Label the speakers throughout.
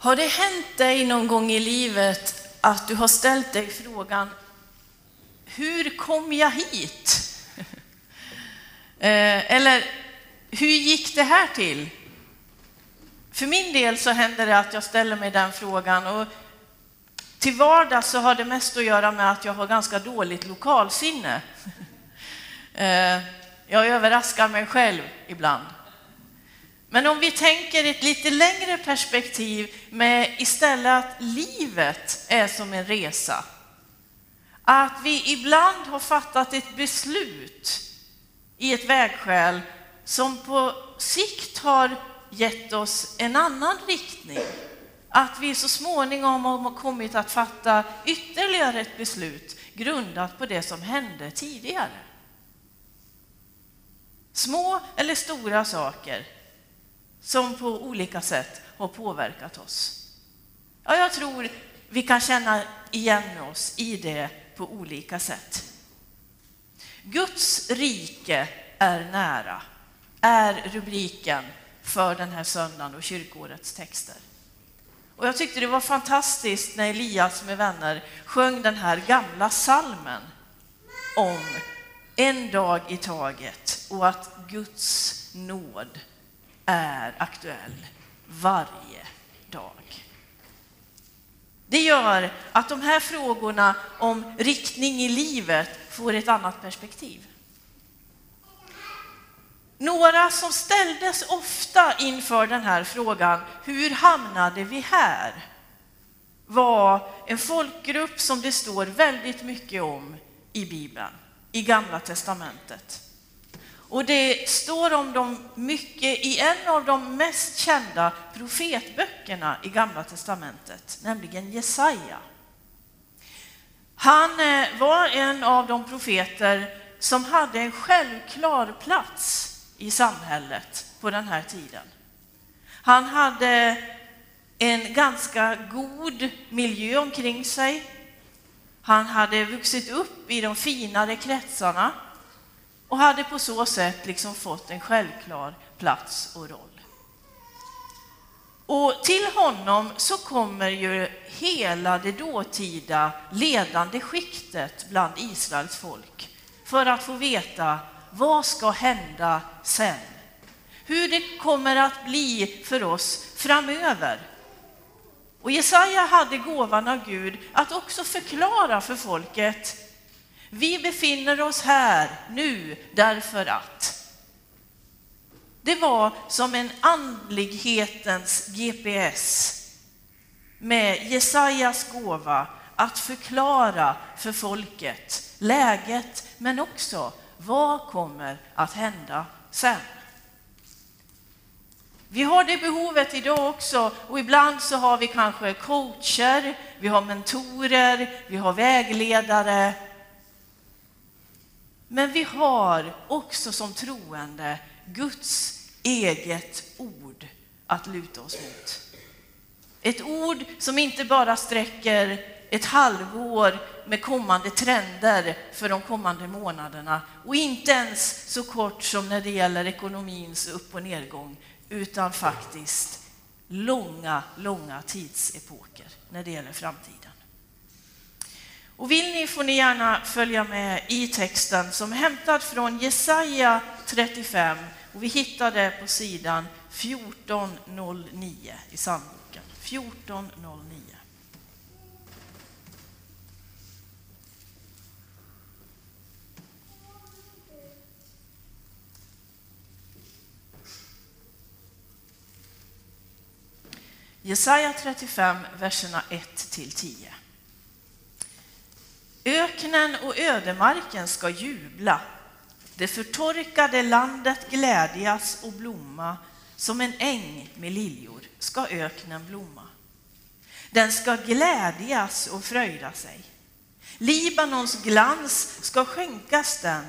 Speaker 1: Har det hänt dig någon gång i livet att du har ställt dig frågan hur kom jag hit? Eh, eller hur gick det här till? För min del så händer det att jag ställer mig den frågan och till vardags så har det mest att göra med att jag har ganska dåligt lokalsinne. Eh, jag överraskar mig själv ibland. Men om vi tänker ett lite längre perspektiv med istället att livet är som en resa. Att vi ibland har fattat ett beslut i ett vägskäl som på sikt har gett oss en annan riktning. Att vi så småningom har kommit att fatta ytterligare ett beslut grundat på det som hände tidigare. Små eller stora saker som på olika sätt har påverkat oss. Ja, jag tror vi kan känna igen oss i det på olika sätt. Guds rike är nära, är rubriken för den här söndagen och kyrkårets texter. Och jag tyckte det var fantastiskt när Elias med vänner sjöng den här gamla salmen om en dag i taget och att Guds nåd är aktuell varje dag. Det gör att de här frågorna om riktning i livet får ett annat perspektiv. Några som ställdes ofta inför den här frågan, hur hamnade vi här? var en folkgrupp som det står väldigt mycket om i Bibeln, i Gamla testamentet. Och det står om dem mycket i en av de mest kända profetböckerna i Gamla testamentet, nämligen Jesaja. Han eh, var en av de profeter som hade en självklar plats i samhället på den här tiden. Han hade en ganska god miljö omkring sig. Han hade vuxit upp i de finare kretsarna och hade på så sätt liksom fått en självklar plats och roll. Och till honom så kommer ju hela det dåtida ledande skiktet bland Israels folk för att få veta vad ska hända sen? Hur det kommer att bli för oss framöver. Och Jesaja hade gåvan av Gud att också förklara för folket vi befinner oss här nu därför att. Det var som en andlighetens GPS med Jesajas gåva att förklara för folket läget men också vad kommer att hända sen? Vi har det behovet idag också och ibland så har vi kanske coacher, vi har mentorer, vi har vägledare. Men vi har också som troende Guds eget ord att luta oss mot. Ett ord som inte bara sträcker ett halvår med kommande trender för de kommande månaderna och inte ens så kort som när det gäller ekonomins upp och nedgång utan faktiskt långa, långa tidsepoker när det gäller framtiden. Och vill ni får ni gärna följa med i texten som är hämtad från Jesaja 35 och vi hittar det på sidan 1409 i psalmboken. 1409. Jesaja 35, verserna 1-10. Öknen och ödemarken ska jubla, det förtorkade landet glädjas och blomma, som en äng med liljor ska öknen blomma. Den ska glädjas och fröjda sig. Libanons glans ska skänkas den,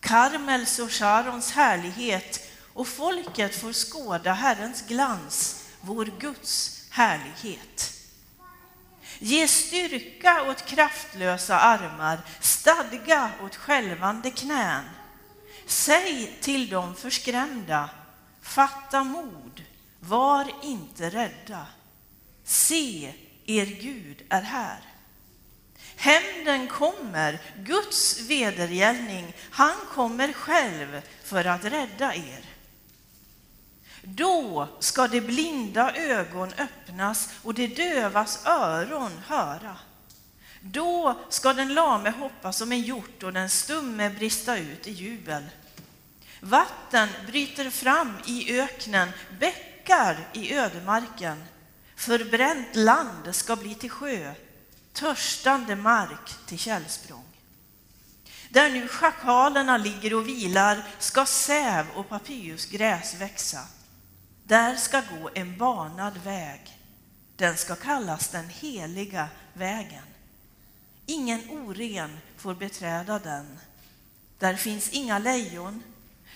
Speaker 1: Karmels och Sharons härlighet, och folket får skåda Herrens glans vår Guds härlighet. Ge styrka åt kraftlösa armar, stadga åt skälvande knän. Säg till de förskrämda, fatta mod, var inte rädda. Se, er Gud är här. Hämnden kommer, Guds vedergällning, han kommer själv för att rädda er. Då ska de blinda ögon öppnas och de dövas öron höra. Då ska den lame hoppa som en hjort och den stumme brista ut i jubel. Vatten bryter fram i öknen, bäckar i ödemarken. Förbränt land ska bli till sjö, törstande mark till källsprång. Där nu schakalerna ligger och vilar ska säv och papyrusgräs växa. Där ska gå en banad väg. Den ska kallas den heliga vägen. Ingen oren får beträda den. Där finns inga lejon,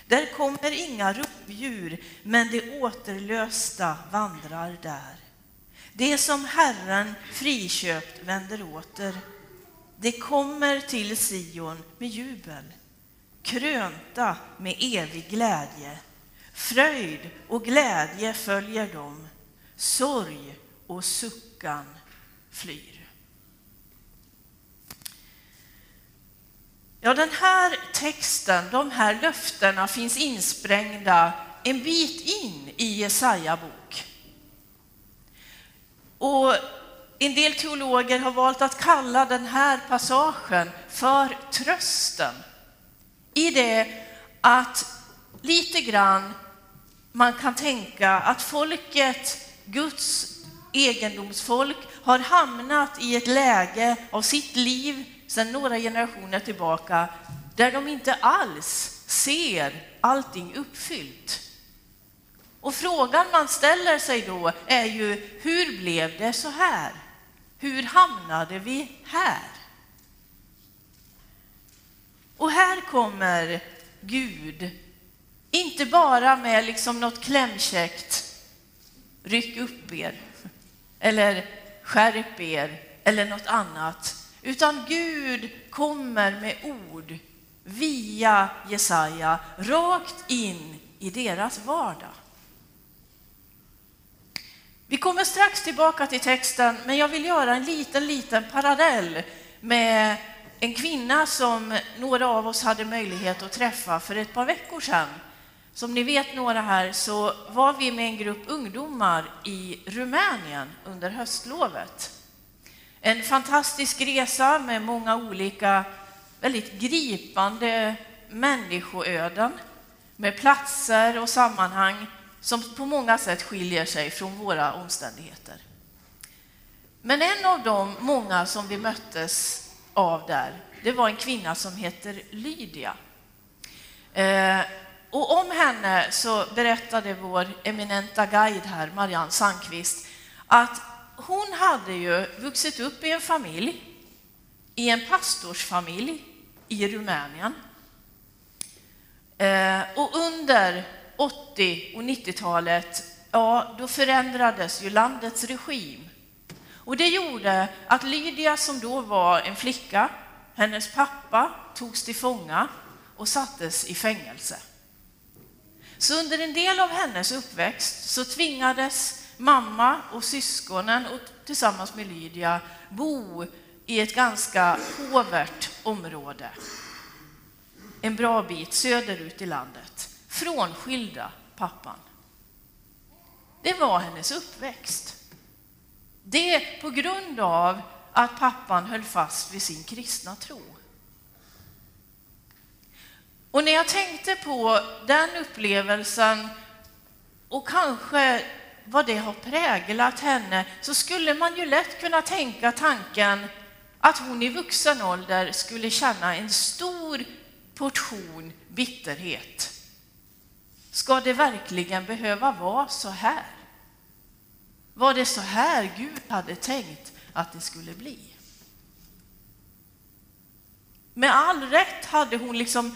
Speaker 1: där kommer inga rovdjur, men de återlösta vandrar där. Det som Herren friköpt vänder åter. Det kommer till Sion med jubel, krönta med evig glädje. Fröjd och glädje följer dem, sorg och suckan flyr. Ja, den här texten, de här löftena finns insprängda en bit in i Jesaja bok. Och en del teologer har valt att kalla den här passagen för trösten. I det att lite grann man kan tänka att folket, Guds egendomsfolk, har hamnat i ett läge av sitt liv sedan några generationer tillbaka där de inte alls ser allting uppfyllt. Och frågan man ställer sig då är ju, hur blev det så här? Hur hamnade vi här? Och här kommer Gud, inte bara med liksom något klämkäckt, ryck upp er, eller skärp er, eller något annat, utan Gud kommer med ord via Jesaja rakt in i deras vardag. Vi kommer strax tillbaka till texten, men jag vill göra en liten, liten parallell med en kvinna som några av oss hade möjlighet att träffa för ett par veckor sedan. Som ni vet, några här, så var vi med en grupp ungdomar i Rumänien under höstlovet. En fantastisk resa med många olika väldigt gripande människoöden med platser och sammanhang som på många sätt skiljer sig från våra omständigheter. Men en av de många som vi möttes av där, det var en kvinna som heter Lydia. Eh, och om henne så berättade vår eminenta guide här, Marianne Sandqvist, att hon hade ju vuxit upp i en familj, i en pastorsfamilj i Rumänien. Eh, och under 80 och 90-talet, ja, då förändrades ju landets regim. Och det gjorde att Lydia, som då var en flicka, hennes pappa togs till fånga och sattes i fängelse. Så under en del av hennes uppväxt så tvingades mamma och syskonen och tillsammans med Lydia bo i ett ganska påvert område. En bra bit söderut i landet, frånskilda pappan. Det var hennes uppväxt. Det på grund av att pappan höll fast vid sin kristna tro. Och när jag tänkte på den upplevelsen och kanske vad det har präglat henne så skulle man ju lätt kunna tänka tanken att hon i vuxen ålder skulle känna en stor portion bitterhet. Ska det verkligen behöva vara så här? Var det så här Gud hade tänkt att det skulle bli? Med all rätt hade hon liksom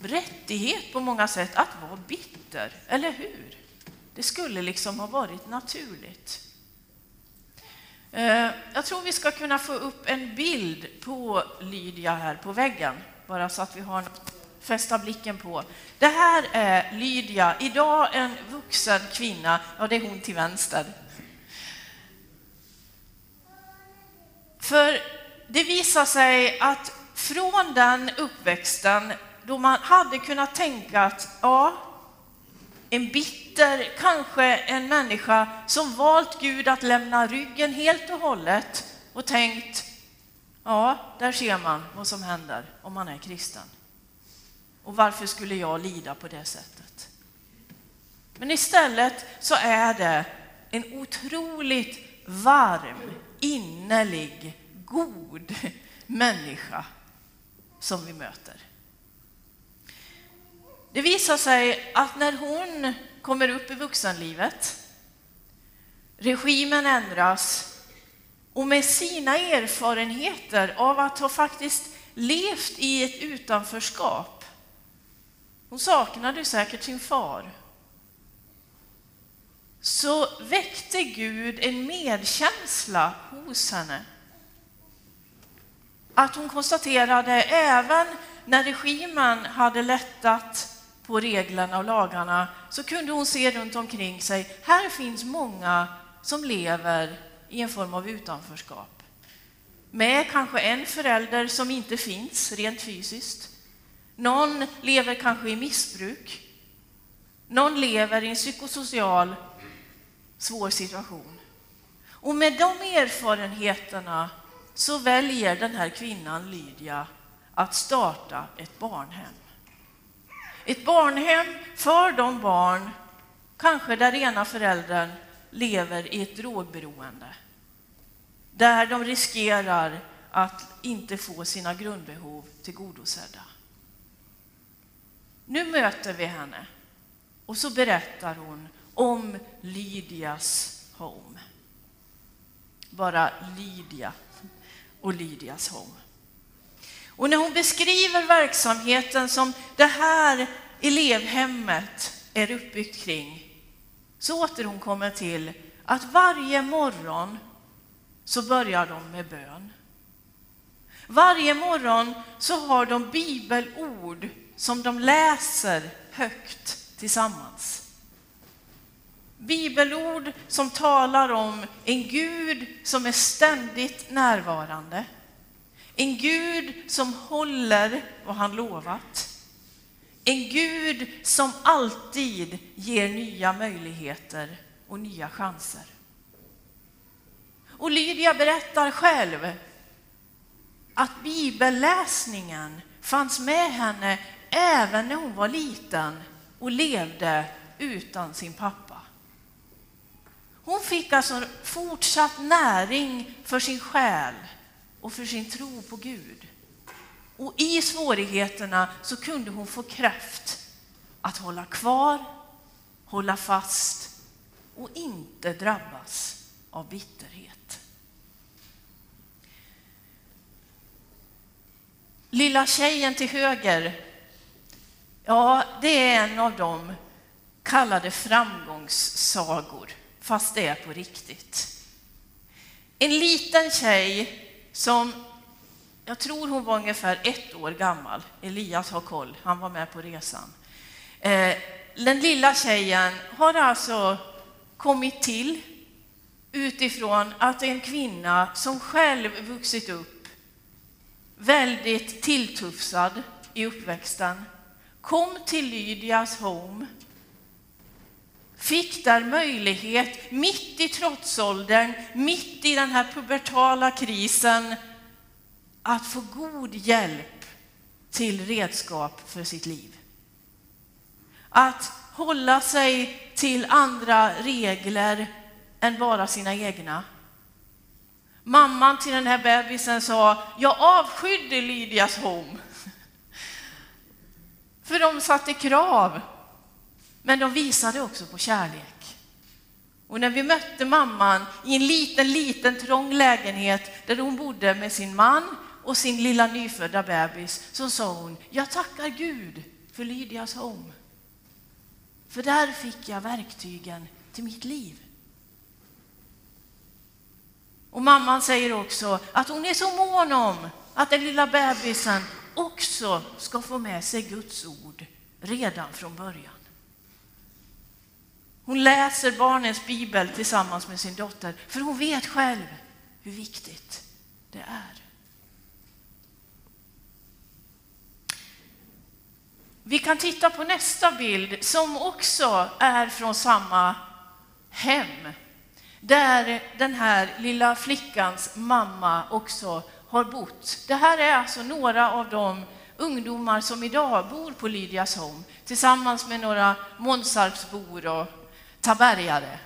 Speaker 1: rättighet på många sätt att vara bitter, eller hur? Det skulle liksom ha varit naturligt. Eh, jag tror vi ska kunna få upp en bild på Lydia här på väggen, bara så att vi har något att fästa blicken på. Det här är Lydia, idag en vuxen kvinna, ja det är hon till vänster. För det visar sig att från den uppväxten då man hade kunnat tänka att ja, en bitter, kanske en människa som valt Gud att lämna ryggen helt och hållet och tänkt ja, där ser man vad som händer om man är kristen. Och varför skulle jag lida på det sättet? Men istället så är det en otroligt varm, innerlig, god människa som vi möter. Det visar sig att när hon kommer upp i vuxenlivet, regimen ändras och med sina erfarenheter av att ha faktiskt levt i ett utanförskap. Hon saknade säkert sin far. Så väckte Gud en medkänsla hos henne. Att hon konstaterade, även när regimen hade lättat på reglerna och lagarna så kunde hon se runt omkring sig, här finns många som lever i en form av utanförskap. Med kanske en förälder som inte finns rent fysiskt. Någon lever kanske i missbruk. Någon lever i en psykosocial svår situation. Och med de erfarenheterna så väljer den här kvinnan, Lydia, att starta ett barnhem. Ett barnhem för de barn, kanske där ena föräldern lever i ett drogberoende. Där de riskerar att inte få sina grundbehov tillgodosedda. Nu möter vi henne och så berättar hon om Lydias Home. Bara Lydia och Lydias Home. Och när hon beskriver verksamheten som det här elevhemmet är uppbyggt kring så åter hon kommer till att varje morgon så börjar de med bön. Varje morgon så har de bibelord som de läser högt tillsammans. Bibelord som talar om en Gud som är ständigt närvarande. En Gud som håller vad han lovat. En Gud som alltid ger nya möjligheter och nya chanser. Och Lydia berättar själv att bibelläsningen fanns med henne även när hon var liten och levde utan sin pappa. Hon fick alltså fortsatt näring för sin själ och för sin tro på Gud. Och i svårigheterna så kunde hon få kraft att hålla kvar, hålla fast och inte drabbas av bitterhet. Lilla tjejen till höger, ja, det är en av de kallade framgångssagor, fast det är på riktigt. En liten tjej som jag tror hon var ungefär ett år gammal. Elias har koll, han var med på resan. Eh, den lilla tjejen har alltså kommit till utifrån att en kvinna som själv vuxit upp väldigt tilltufsad i uppväxten kom till Lydias Home fick där möjlighet, mitt i trotsåldern, mitt i den här pubertala krisen, att få god hjälp till redskap för sitt liv. Att hålla sig till andra regler än bara sina egna. Mamman till den här bebisen sa, jag avskydde Lydias home. För de satte krav, men de visade också på kärlek. Och när vi mötte mamman i en liten, liten trång lägenhet där hon bodde med sin man, och sin lilla nyfödda bebis så sa hon, jag tackar Gud för Lydias Home. För där fick jag verktygen till mitt liv. Och mamman säger också att hon är så mån om att den lilla bebisen också ska få med sig Guds ord redan från början. Hon läser barnens bibel tillsammans med sin dotter, för hon vet själv hur viktigt det är. Vi kan titta på nästa bild som också är från samma hem där den här lilla flickans mamma också har bott. Det här är alltså några av de ungdomar som idag bor på Lydias Home tillsammans med några Månsarpsbor och tabergare.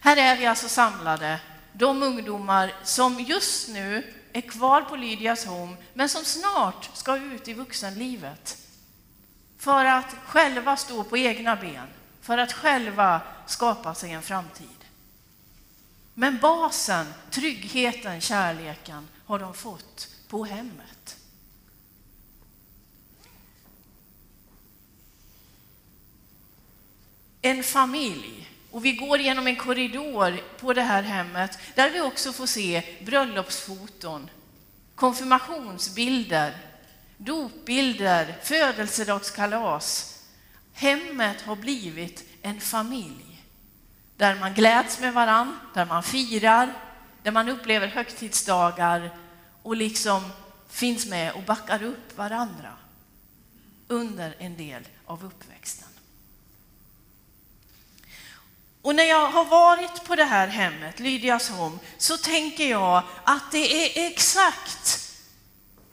Speaker 1: Här är vi alltså samlade, de ungdomar som just nu är kvar på Lydias Home men som snart ska ut i vuxenlivet för att själva stå på egna ben, för att själva skapa sig en framtid. Men basen, tryggheten, kärleken har de fått på hemmet. En familj. Och vi går genom en korridor på det här hemmet där vi också får se bröllopsfoton, konfirmationsbilder, dopbilder, födelsedagskalas. Hemmet har blivit en familj där man gläds med varann, där man firar, där man upplever högtidsdagar och liksom finns med och backar upp varandra under en del av uppväxten. Och när jag har varit på det här hemmet, Lydias Home, så tänker jag att det är exakt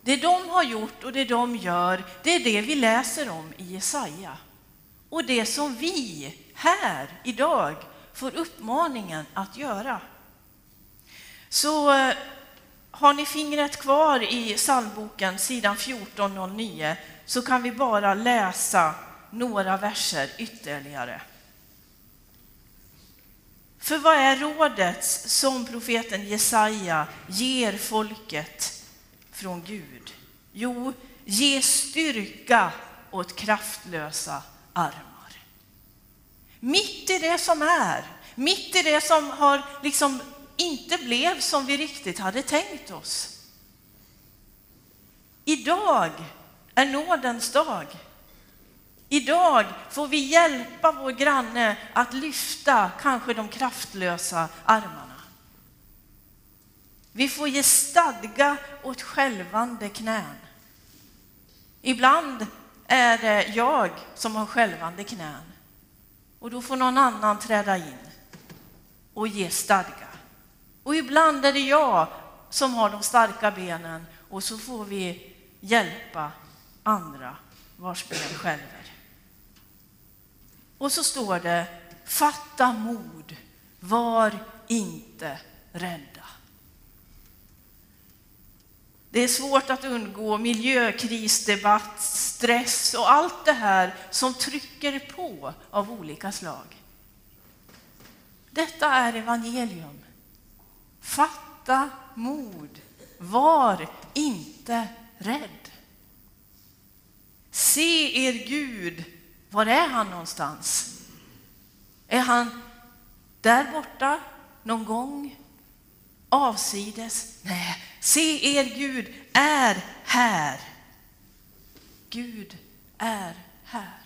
Speaker 1: det de har gjort och det de gör, det är det vi läser om i Jesaja. Och det som vi här idag får uppmaningen att göra. Så eh, har ni fingret kvar i psalmboken, sidan 1409, så kan vi bara läsa några verser ytterligare. För vad är rådet som profeten Jesaja ger folket från Gud? Jo, ge styrka åt kraftlösa armar. Mitt i det som är, mitt i det som har liksom inte blev som vi riktigt hade tänkt oss. Idag är nådens dag. Idag får vi hjälpa vår granne att lyfta kanske de kraftlösa armarna. Vi får ge stadga åt skälvande knän. Ibland är det jag som har skälvande knän och då får någon annan träda in och ge stadga. Och ibland är det jag som har de starka benen och så får vi hjälpa andra vars ben skälver. Och så står det, fatta mod, var inte rädda. Det är svårt att undgå miljökrisdebatt, stress och allt det här som trycker på av olika slag. Detta är evangelium. Fatta mod. Var inte rädd. Se er Gud. Var är han någonstans? Är han där borta någon gång? Avsides? Nej, Se, er Gud är här. Gud är här.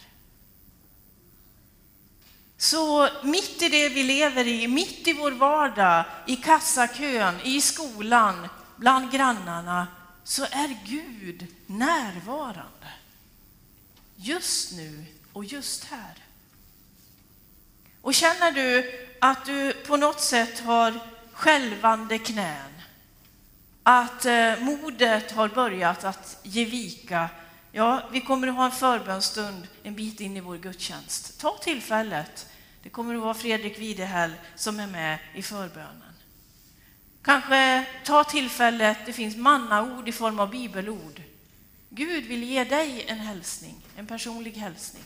Speaker 1: Så mitt i det vi lever i, mitt i vår vardag, i kassakön, i skolan, bland grannarna, så är Gud närvarande. Just nu och just här. Och känner du att du på något sätt har skälvande knän, att eh, modet har börjat att ge vika. Ja, vi kommer att ha en förbönstund en bit in i vår gudstjänst. Ta tillfället. Det kommer att vara Fredrik Widehäll som är med i förbönen. Kanske ta tillfället, det finns mannaord i form av bibelord. Gud vill ge dig en hälsning, en personlig hälsning.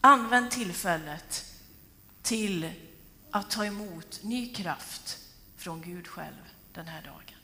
Speaker 1: Använd tillfället till att ta emot ny kraft från Gud själv den här dagen.